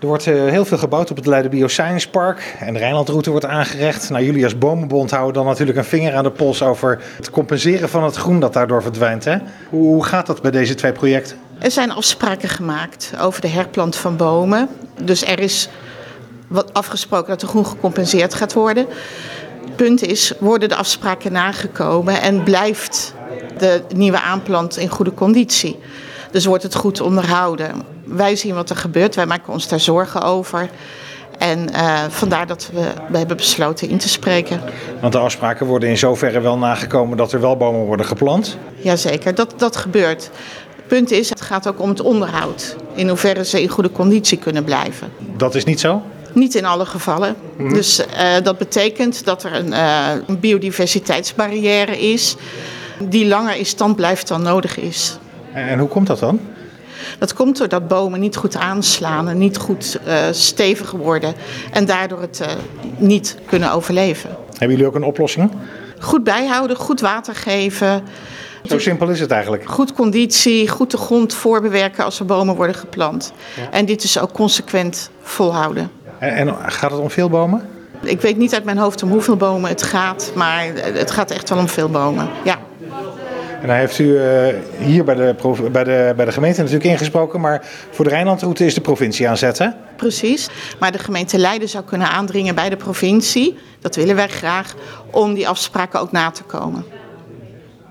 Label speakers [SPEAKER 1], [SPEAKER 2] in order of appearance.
[SPEAKER 1] Er wordt eh, heel veel gebouwd op het Leiden Bioscience Park en de Rijnlandroute wordt aangerecht. Nou, jullie als Bomenbond houden dan natuurlijk een vinger aan de pols over het compenseren van het groen dat daardoor verdwijnt. Hè? Hoe, gaat dat bij deze twee projecten?
[SPEAKER 2] Er zijn afspraken gemaakt over de herplant van bomen. Dus er is wat afgesproken dat er groen gecompenseerd gaat worden. Het punt is, worden de afspraken nagekomen en blijft de nieuwe aanplant in goede conditie? Dus wordt het goed onderhouden? Wij zien wat er gebeurt, wij maken ons daar zorgen over. En uh, vandaar dat we, we hebben besloten in te spreken.
[SPEAKER 1] Want de afspraken worden in zoverre wel nagekomen dat er wel bomen worden geplant?
[SPEAKER 2] Jazeker, dat, dat gebeurt. Het punt is, het gaat ook om het onderhoud. In hoeverre ze in goede conditie kunnen blijven.
[SPEAKER 1] Dat is niet zo?
[SPEAKER 2] Niet in alle gevallen. Mm. Dus uh, dat betekent dat er een, uh, een biodiversiteitsbarrière is die langer in stand blijft dan nodig is.
[SPEAKER 1] En hoe komt dat dan?
[SPEAKER 2] Dat komt doordat bomen niet goed aanslaan en niet goed uh, stevig worden en daardoor het uh, niet kunnen overleven.
[SPEAKER 1] Hebben jullie ook een oplossing?
[SPEAKER 2] Goed bijhouden, goed water geven.
[SPEAKER 1] Zo simpel is het eigenlijk.
[SPEAKER 2] Goed conditie, goed de grond voorbewerken als er bomen worden geplant. Ja. En dit is ook consequent volhouden.
[SPEAKER 1] En, en gaat het om veel bomen?
[SPEAKER 2] Ik weet niet uit mijn hoofd om hoeveel bomen het gaat, maar het gaat echt wel om veel bomen. Ja.
[SPEAKER 1] En dan heeft u uh, hier bij de, bij, de, bij de gemeente natuurlijk ingesproken, maar voor de Rijnlandroute is de provincie aan zet, hè?
[SPEAKER 2] Precies, maar de gemeente Leiden zou kunnen aandringen bij de provincie, dat willen wij graag, om die afspraken ook na te komen.